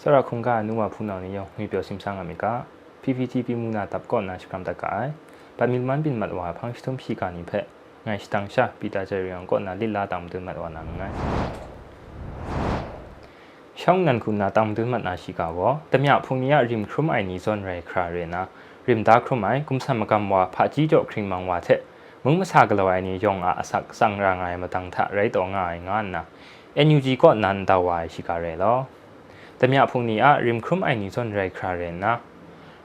Sara khunga nuwa phuna ni yo ngi pyo sim sang amika PPTP muna tap ko na shpam ta kai pa min man bin mat wa phang shtum phi ka ni phe ngai stang sha pita che riang ko na lila tam tu mat wa na ngai ช่องนั้นคุณนาตามดูมันอาชิกาวะแต่เมื่อพวกนี้ริมครุมไอนี้ซอนไรคราเรนะริมดาครุมไอกุมสมกรรมว่าพระจีจอกคริงมังว่าเทมึงมาสากลวายนี้ยองอาสักสังรางไงมาตั้งทะไรต่อง่ายงานนะเอ็นยูจีก็นันตาวายชิกาเรแล้ว แต่เมียพงนี้อะริมครุมไอนี่ซนไรคราเรนนะ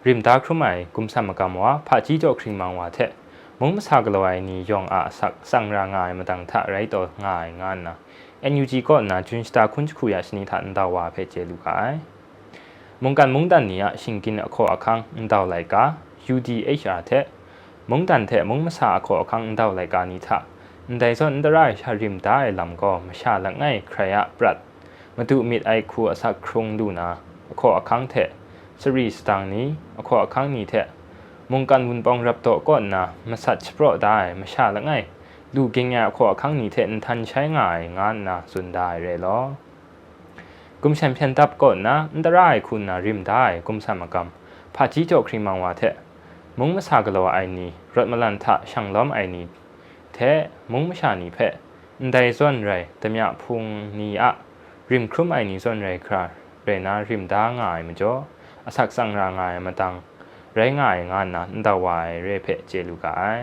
ริมดาครุมไอกุมสามกามวะพาจีโจคริงมังวะเทมุงมาสากลวายนี่ยองอะสักสังรางายมาตังทะไรตัวง่ายงานนะ NUG ก็นาจุนสตาคุนคุยาสนิทันตาวาเพเจลูกายมงกันมุงดันนี้อะชิงกินอคอะคังอันดาวไลกา UDHR เทมงดันเทมงมาสาโคอะคังอันดาวไลกานิทะแต่ส่วนอันตรายชาริมได้ลำก็มาชาละง่ายใครอะปรัด มาดูมิดไอคูอสักครงดูนะขอคังเถะสรีสตางนี้ขอคังนี้เถะมุงกันวุนปองรับโตก่อนนะมาสัตว์เปราะได้มาชาละไงดูเก่งแง่ขอคังนี้เถะทันใช้ง่ายงานนะสุดได้เลยล้อกุมแชมเปี้ยนตับก่อนนะอันตรายคุณนะริมได้กุมสามกรรมพาจีโจครีมังวาเถะมุงมาสากลวไอนี้รถมาลันทะช่างล้อมไอนี้แท้มุงมชานีเพะได้ส่วนไรแต่ยาพุงนีอะ ริมครุมไอนีส่วนไรคราเรนาริมดาง่ายมจ่ออสักสังรางายมาตังไรง่ายงานนะดาวายเรเพะเจลูกาย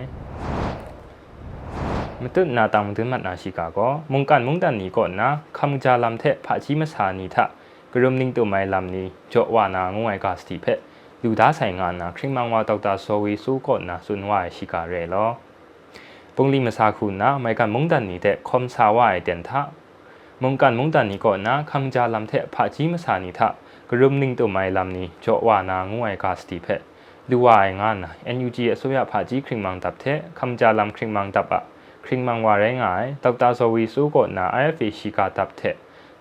มตุนาตังมตุมัดนาชิกาก็มุงกันมุงดันนี้ก่อนนะคำจาลำเทะผาชิมสานีทะกรุมนิงตัวไม่ลำนี้จ่อวานางงวยกาสติเพะလူသားဆိုင်ငါနာခရင်မန်ဝါဒေါက်တာဆိုဝီဆူကောနာဆွန်ဝါရှိကာရဲလောပုန်လီမစာခုနာမိုင်ကန်မုန်တန်နေတဲ့ခွန်ဆာဝါရဲ့တန်ထ มงการมงตันนี่ก่อนนะคำจาลำเทะพระจีมาสานิทะกรุมนิ่งตัวไม่ลำนี้เจาะวานางวยกาสติเพะดูว่างานนะ NUG สุยาพระจีคริงมังตับเทะคำจาลำคริงมังตับอะคริงมังว่าไรงายตักตาสวีสู้ก่อนนะ IFE ชิกาตับเทะ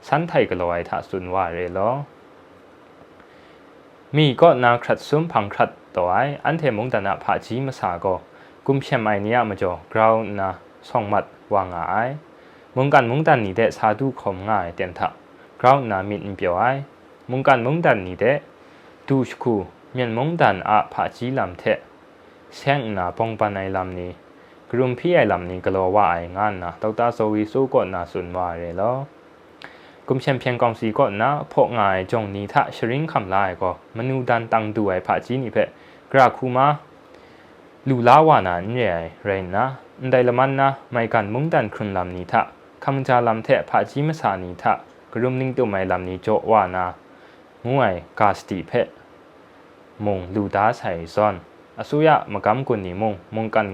สันไทยกลอยทะสุนว่าเรลอมีก็นาครัดซุ่มพังครัดตัวไออันเทมงตันะพระจีมาสาก็กุมเชมไอเนียมาจ่อกราวนะส่องมัดวางไอ มุงกันมุงดันนี่เดสาดูคมง่ายเตียนทะกราวนามินเปียวไอมุงกันมุงดันนี่เดดูชคูเมียนมุงดันอาผาจีลำเทเสียงนาปองปันไอลำนี้กลุ่มพี่ไอลำนี้กลัวว่าไองานนะดรโซวีสู้ก่อนนาสุนว่าเรลอกุมเชมเพียงกองสีก่อนนะพวกงายจงนี้ทะชริงคำลายก็มนูดันตังดูไอผาจีนี่เพกราคูมาလူလာဝနာညေရိနာအန်တိုင်လမန်နာမိုင်ကန်မုန်တန်ခွန်လမ်နီ คำจาลำแทะผาจิมสานีทะกรุมนิ่งตัวไม่ลำนี้โจว่านาง่วยกาสติเพะมงลูดาใส่ซ้อนอสุยะมะกำกุนนีมงมงกัน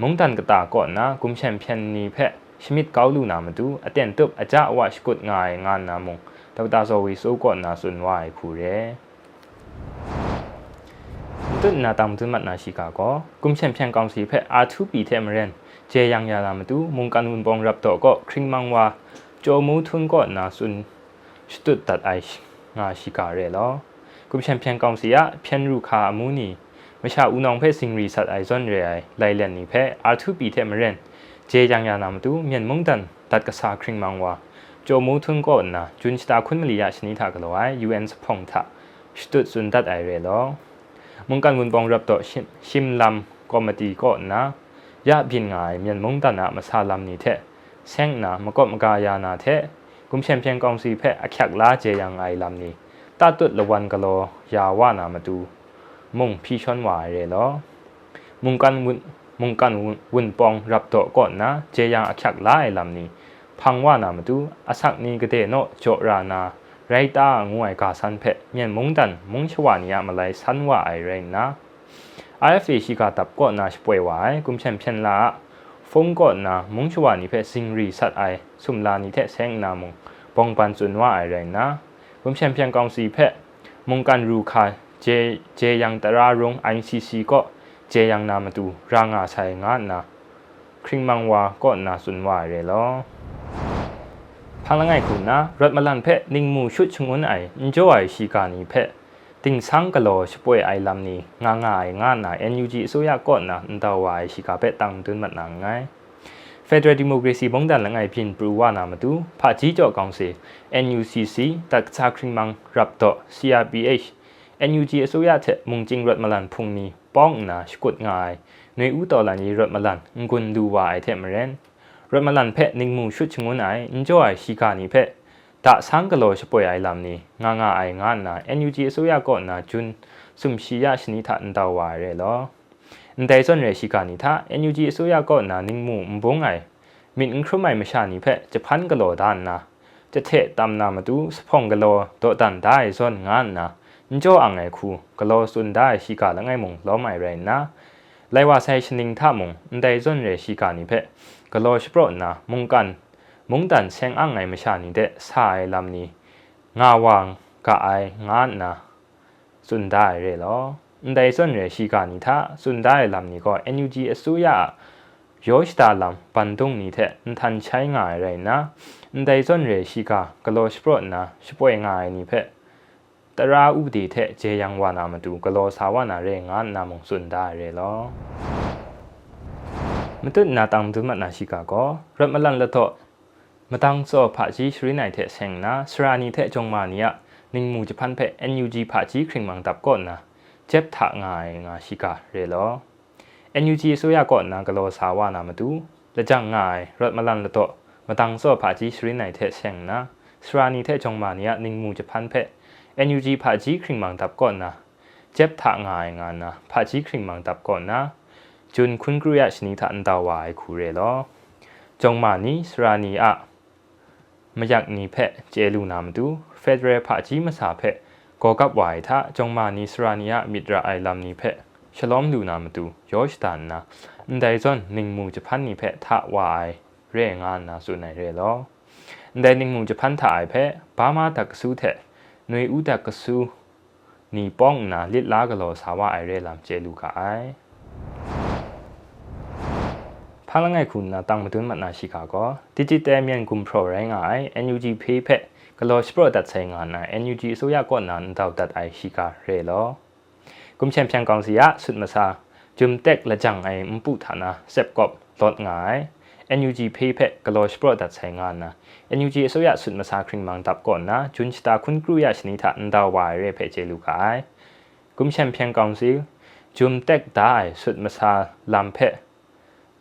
มงตันกตาก่อนนะกุมเชมเปียนนีเพะชมิดเกาลูนามาดูอเตนตุบอาจาว่าสกุดง่ายงานนามงตอกตาโซวิสูก่อนนะสุนวายผู้เร่ตุนนาตามตุนมัดนาชิกาก็กุมเชมเปียนกองสีเพะอาทูปีเทมเรน เจยังยาลามาดูมุงกันอุนบองรับต่อก็คริงมังว่าโจมูทุนก็นาสุนสตุดตัดไองาชิกาเรลอกุมเชนเพียงกองสีอะเพียนรูคามูนีไม่ชาอุนองเพสิงรีสัตไอซอนเรไอไลเลนนี่เพอาทูปีเทมเรนเจยังยาลามาดูเมียนมุงดันตัดกษาคริงมังว่าโจมูทุนก็นาจุนสตาคุณมลียาชนิทากลวายยูเอ็นสพง ยาบินงายมียนมงตานามาซาลัมนี่เทเซงนามกบมกายานาเทกุมเชมเพียงกองซีเพะอคักลาเจยังไอลัมนี่ตาตุดละวันกะโลยาวานามาดูมงพี่ชอนวายเรลอมุงกันวุนมุงกันวุนปองรับโตก่อนนะเจยังอคักลาไอลัมนี่พังว่านามาดูอสักนี้กะเตโนโจรานาไรตางวยกาสันเพะเมียนมงตันมงชวานียามาไลสันว่าไอเรนนะ IFC ชิกาตับก็นาช่วยวายกุมเชมเชนละฟงก็นามุงชวานิเพซิงรีสัตไอสุมลานิเทแสงนามงปองปันจุนว่าอะไรนะกุมเชมเปียนกองสีเพะมงการรูคาเจเจยังตรารงไอซีซีก็เจยังนามาดูร่างอาชัยงานนะคริงมังวาก็นาสุนว่าไอไรลอพังละไงคุณนะรถมาลันเพะนิ่งมูชุดชงุนไออินจ้อยชิกานีเพะ ติงสังกโลช่วยไอลำนี้ง่ายง่ายงานนะ NUG สุยาก่อนนะนั่นตัววายชิกาเปตังตุนมันนังไง Federal Democracy บงดันละไงพินปรูวานามาดูผาจีจ่อกองเส NUCC ตักซาคริมังรับต่อ CRBH NUG สุยาเถมุงจิงรถมาลันพุงนี้ป้องนะชกุดงายหน่วยอู้ต่อหลังนี้รถมาลันงุนดูวายเทมเรนรถมาลันเพะนิงมูชุดชงวนไออินจอยชิกานีเพะ ดาสังกโลชป่วยไอลำนี้งางาไองานนะเอ็นยูจีสุยาก็นะจุนสุมชียาชนิทันดาวาเรลออันแต่ส่วนเรศิกานิทาเอ็นยูจีสุยาก็นะนิ่งมูมบงไอมินครุ่มไม่มาชานิเพะจะพันกโลด้านนะจะเทตามนามาดูสพงกโลโตดันได้ส่วนงานนะนโจอังไอคูกโลสุนได้ศิกาละไงมงล้อไม่ไรนะไลว่าใช้ชนิงท่ามงอันแต่ส่วนเรศิกานิเพะกโลชโปรนะมงกัน มงดันเซงอังไงมชานิเดสายลำนี้งาวางกะไองานนะစွန်ဒိုင်ရဲလောအန်ဒိုင်စွန်ရဲရှိကနီသာစွန်ဒိုင်လမ်နီကို NUG အစိုးရယောရှတာလမ်ပန်တုံနီတဲ့အန်ထန်ချိုင်းငါရဲနာအန်ဒိုင်စွန်ရဲရှိကဂလောရှပရနာရှပွေငါနီဖက်တရာဥပဒေတဲ့ဂျေယံဝါနာမတူဂလောစာဝနာရဲငါနာမုံစွန်ဒိုင်ရဲလောမတုနာတမ်ဒုမနာရှိကကိုရမလန်လတော့ မတန်းစောဖာကြီးရှရီနိုင်တဲ့ဆင်နာစရာနီတဲ့ဂျုံမာနီယนิ่งมูจะพันเพ NUG ผาจีคริงมังตับก่อนนะเจ็บถางายงาชิกาเรลอ NUG ဆိုရก่อนนะกะโลสาวานามาดูละจังงายรถมาลันละโตมาตังโซผาจีชรินไหนเทเชงนะสรานีเทจงมาเนียนิ่งมูจะพันเพ NUG ผาจีคริงมังตับก่อนนะเจ็บถางายงานนะผาจีคริงมังตับก่อนนะจุนคุณกรุยชนิทันดาวายคูเรลอจงมานี้สรานีอะ မယက်နီဖက်ကျဲလူနာမတူဖက်ဒရယ်ဖာကြီးမစာဖက်ကောကပ်ဝိုင်ထဂျုံမာနီစရာနီယာမီဒရာအိုင်လမ်နီဖက်ရှလောမ်လူနာမတူယောရှတန်နာအန်ဒိုင်ဇွန်နင်းမူဂျပန်နီဖက်ထဝိုင်ရဲငါနာဆုနိုင်ရဲလောအန်ဒိုင်နင်းမူဂျပန်ထအိုင်ဖက်ဘာမာတကဆူးတဲ့နွေဦးတကဆူးနီပေါင်းနာလစ်လာကလောဆာဝအိုင်ရဲလမ်ကျဲလူကအိုင် ဖားလငယ်ခုနာတောင်မတွင်းမနာရှိခါကောဒီဂျစ်တယ်မြန်ကွန်ပရိုရိုင်းငိုင် NUG ဖေးဖက်ဂလော့စပရော့တ်ဆိုင်ငါနာ NUG အစိုးရကောနာန်တောက်တ်အိုင်ရှိခါရဲလောကွန်ချန်ပီယံကောင်စီယဆွတ်မစာဂျွမ်တက်လကြောင့်အိမ်မပူဌာနာဆပ်ကော့လော့ငိုင် NUG ဖေးဖက်ကလော့စပရော့တ်ဆိုင်ငါနာ NUG အစိုးရဆွတ်မစာခရင်မန်တပ်ကောနာဂျွန်စတာခွန်ကရူယရှနီထာန်တောက်ဝါရဲဖဲချေလူခိုင်ကွန်ချန်ပီယံကောင်စီဂျွမ်တက်ဒိုင်ဆွတ်မစာလမ်ဖက်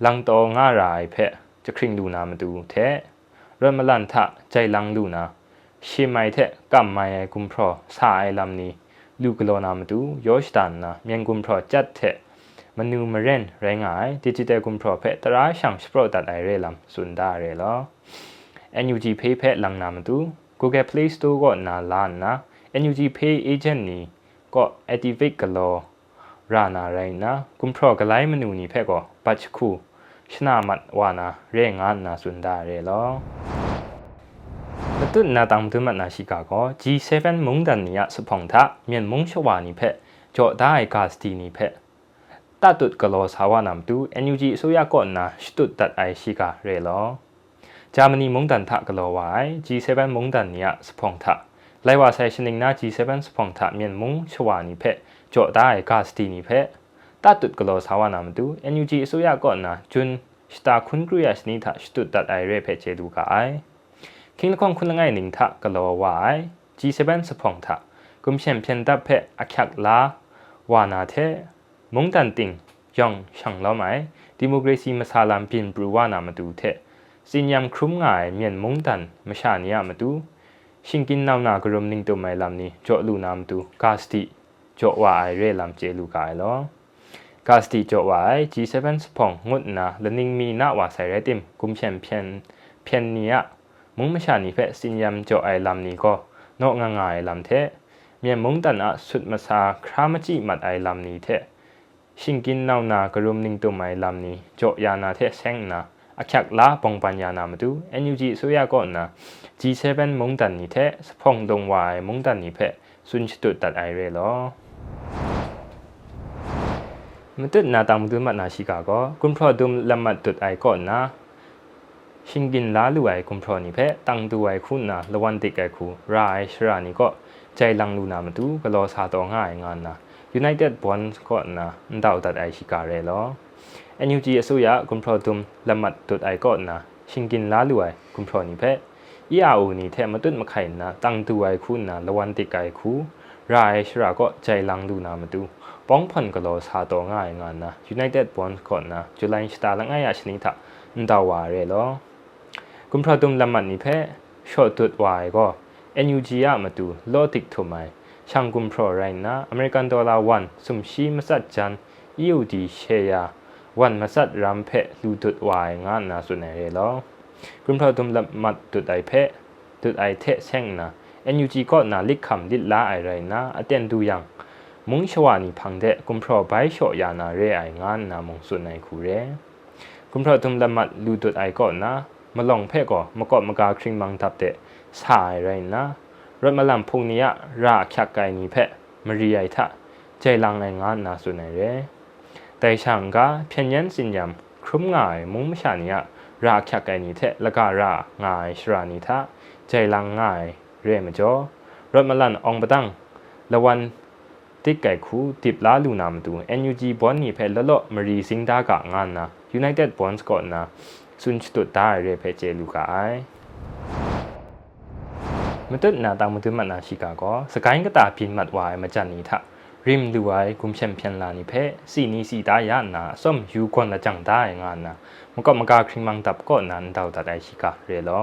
ลังตองง่ารายเพะจะคริงลูนามาดูแทะเริ่มมาลันทะใจลังลูนาชิมัยแทะกัมไมไอกุมพรอสาไอลำนี้ลูกโลนามาดูยอชตันนะเมียงกุมพรอจัดแทะมนูมาเรนแรงไอดิจิตอลกุมพรอเพะตราช่างสโปรตัดไอเรลำสุนดาเรลอ NUG Pay เพะลังนามาดู Google Play Store ก็นาลานนะ NUG Pay Agent นี้ก็ activate กลอรานาไรนะกุมพรอกไลมนูนี่เพะก็ปัจคู ชิกาก็ G7 มุงดันนี่ยสุพงทะเมียนมุงชวานิเพจอได้กาสตีนิเพตาตุดกโลสาวานามตู NUG สุยาก่อนนะสตุดตัดไอชิกาเรลอจามนีมุงดันทะกโลวาย G7 มุงดันนี่ยสุพงทะไลว่าไซชนิงนา G7 สุพงทะเมียนมุงชวานิเพจอได้กาสตีนิเพต ตาตุดกโลสาวานามตู NUG สุยาก่อนนะจุนสตาคุนกรุยาสนิทะสตุดตัดไอเรเพเจดูกาไอคิงละคงคุณละไงนิงทะกะโลวาย G7 สพองทะกุมเชมเพียนดับเพออักยักลาวานาเทมงตันติงยองช่างล้อไหมดิโมกรซีมาซาลามปินบรูวานามาดูเทสินยามครุมง่ายเมียนมงตันมาชาเนียมาดูชิงกินนาวนากรมนิงตัวไม่ลำนี้โจลูนามดูกาสติโจว่าไอเรลำเจลูกายล้อ กาสติโจวาย G7 สพองงดนะและนิงมีนาวาใส่เรติมกุมเชมเพียนเพียนเนียမုံမရှာနီဖက်စင်ယမ်ကြောအိုင်လမ်နီကိုနောငငိုင်လမ်တဲ့မြန်မုံတန်အဆွတ်မစာခရာမချိမတ်အိုင်လမ်နီတဲ့ရှင်กินนาวนากรุมนิงตุไมลำนี้โจยานาเทเซงนาอักยักลาปองปัญญานามาดู NUG สุยาก่อนนะ G7 มงดันนี้เทสพองดงวาย มตุดนาตางมตุดมัดนาชิกาก็คุณพรอดุมละมัดตุดไอก่อนนะชิงกินลาลูไอคุณพรอนี่เพตั้งตัวไอคุณนะละวันติกไอคูราไชรานี่ก็ใจลังลูนามาดูก็รอซาตองง่ายงานนะยูไนเต็ดบอลก็นะดาวตัดไอชิกาเรลอ NUG อสุยะคุณพรอดุมละมัดตุดไอก่อนนะชิงกินลาลูไอคุณพรอนี่เพอีอาอูนี่แทมาตุดมาไข่นะตั้งตัวไอคุณนะละวันติกไอคูราไชราก็ใจลังลูนามาดู ป้องพันกโลซาโตง่ายงานนะ United Bonds ก่อนนะจุลัยสตาละง่ายชนิดะนดาวาเรลอกุมพระดุมละมันนี่เพชอตุดวายก็ NUG อะมาดูโลติกทุไมช่างกุมพรไรนะอเมริกันดอลลาร์วันสุมชีมาสัดจัน EUD เชียวันมาสัดรำเพลูตุดวายงานนะสุนเรลอกุมพระดุมละมัดตุดไอเพตุดไอเทเช่งนะ NUG ก็นาลิกคำลิลาไอไรนะอเตนดูยัง มุงชวานีพังเดกุมพรใบโชยานาเรไองานนามงสุนในคูเรกุมพรอตุมละมัดลูตุดไอก็นะมาลองเพ่ก็มากอดมากาคริงมังทับเดสายไรนะรถมาลำพุงนี้ราคักไกนีเพ่มารีไอทะใจลังไองานนาสุนในเรแต่ช่างกาเพียงยันสินยำครุมง่ายมุงมชานียราคักไกนีเทละการาง่ายชรานีทะใจลังง่ายเร่มาจ่อรถมาลันอองปะตั้งละวัน ติกไก่คูติบลาลูนามตู NUG บอนนี่เพลละมรีสิงดากะงานนะ United Bonds ก่อนนะซุนชตุตาเรเพเจลูกาไอมตุนาตามตุมันนาชิกาก็สกายก็ตาพินมัดวายมาจันนี้ทะริมดูไว้กุมเชมเพียนลานิเพสีนี้สีตายานาส้มยูกอนละจังได้งานนะมันก็มากาคริมังตับก็นั้นเดาตัดไอชิกาเรลอ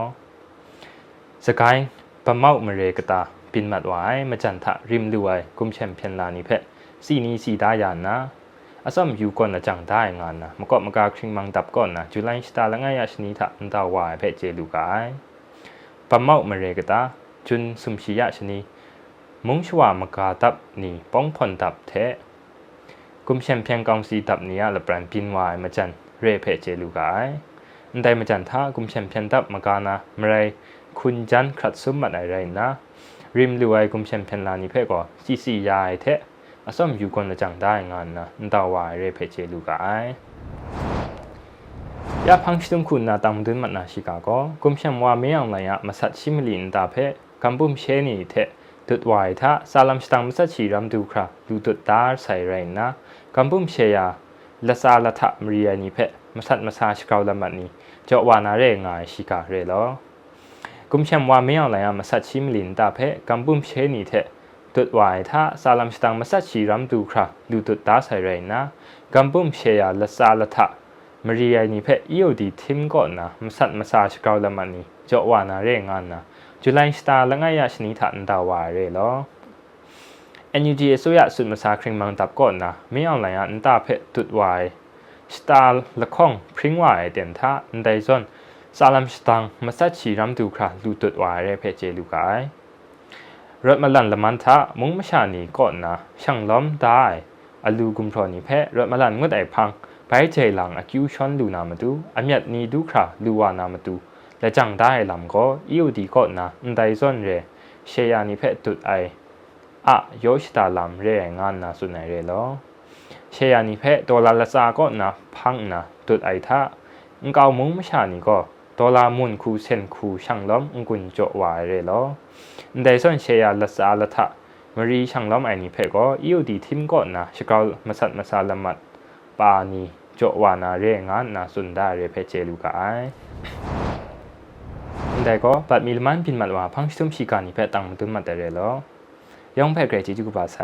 สกายปะเมาเมเรกตา ปินมัดวายมาจันทะริมลวยกุมแชมเปียนลานิเพะสี่นี้สี่ตายานนะอาซัมอยู่ก่อนละจังได้งานนะมะก็มะกาคริงมังดับก่อนนะจุลัยสตาละไง่าชนิทะนตาวายเพะเจลูกายปัมเมามาเรกตาจุนสุมชิยะชนีมุงชวามกาตับนี่ป้องผ่อนตับเทะกุมแชมเปียนกองสีตับนี้ละแปลนปินวายมาจันเรเพเจลูกายอันมาจันทะกุมแชมเปียนตับมากานะมเรคุณจันครัดซุ่มมาไหนไรนะ ริมลูไอกุมเชมเพนลานีเพกอซีซียายเทะอสมอยู่คนละจังได้งานนะนตาวายเรเพเจลูกาไอยาพังชิมคุณนาตามดึงมันนาชิกาโก็กุมเชมว่าไม่เอาไรอะมาสัตชิมลินตาเพกกัมบุมเชนีเทะตุดวายทะซาลัมสตังมัสชีรัมดูคราดูตุดดารใส่แรงนะกัมบุมเชียละซาละทะมรียนีเพะมัสัตมาซาชิกาวลำบัดนี้เจ้าวานาเรงายชิกาเรลอ กุมเชมว่าไม่เอาไหลอามาสัตชิมลินตาเพกัมบุมเชนีเะตุดวายท่าซาลัมสตังมาสัตชิรัมดูครับดูตุดตาใส่ไรนะกัมบุมเชียละซาละทะมารียานี่เพอียวดีทิมก่อนนะมาสัตมาซาชกาวละมันนี่เจาะวานาเร่งานนะจุลัยสตาละไง่ายชนิทันตาวาเร่ลอ NUG อสุยาสุดมาซาคริงมังตับก่อนนะไม่เอาไหลอันตาเพตุดวายสตาร์ละข้องพริ้งวายเต็มท่าอันใดส่วน ซาลัมสตังมาสัชีรัมดูคราลูตุดวายเรเพเจลูกายรถมาลันละมันทะมุงมชานีก่อนนะช่างล้อมตายอลูกุมพรนีเพรถมาลันงดไอพังไปเจหลังอคิวชอนดูนามาดูอันยันีดูคราลูวานามาดูและจังได้ลำก็อิวดีก่อนนะอันใดซ่อนเรเชียนีเพตุดไออะโยชตาลำเรงานนะสุนัยเรลอเชียนีเพตัวลาลาซาก่อนนะพังนะตุดไอทะงเกามุงมชานีก็ ตัวลามุนคูเซนคูช่างล้อมอุกุนโจวายเรลอได้ส่วนเชียร์ละสาละทะมรีช่างล้อมไอนี่เพก็อิวดีทิมก่อนนะชกาลมาสัตมาซาลมัดปานีโจวานาเรงานนะสุนดาเรเพเจลูกาไอได้ก็ปัดมีลมันพินมัดว่าพังชุมชีการนี่เพตังตุมัดแต่เรลอยองเพเกรจิจุกบาไซ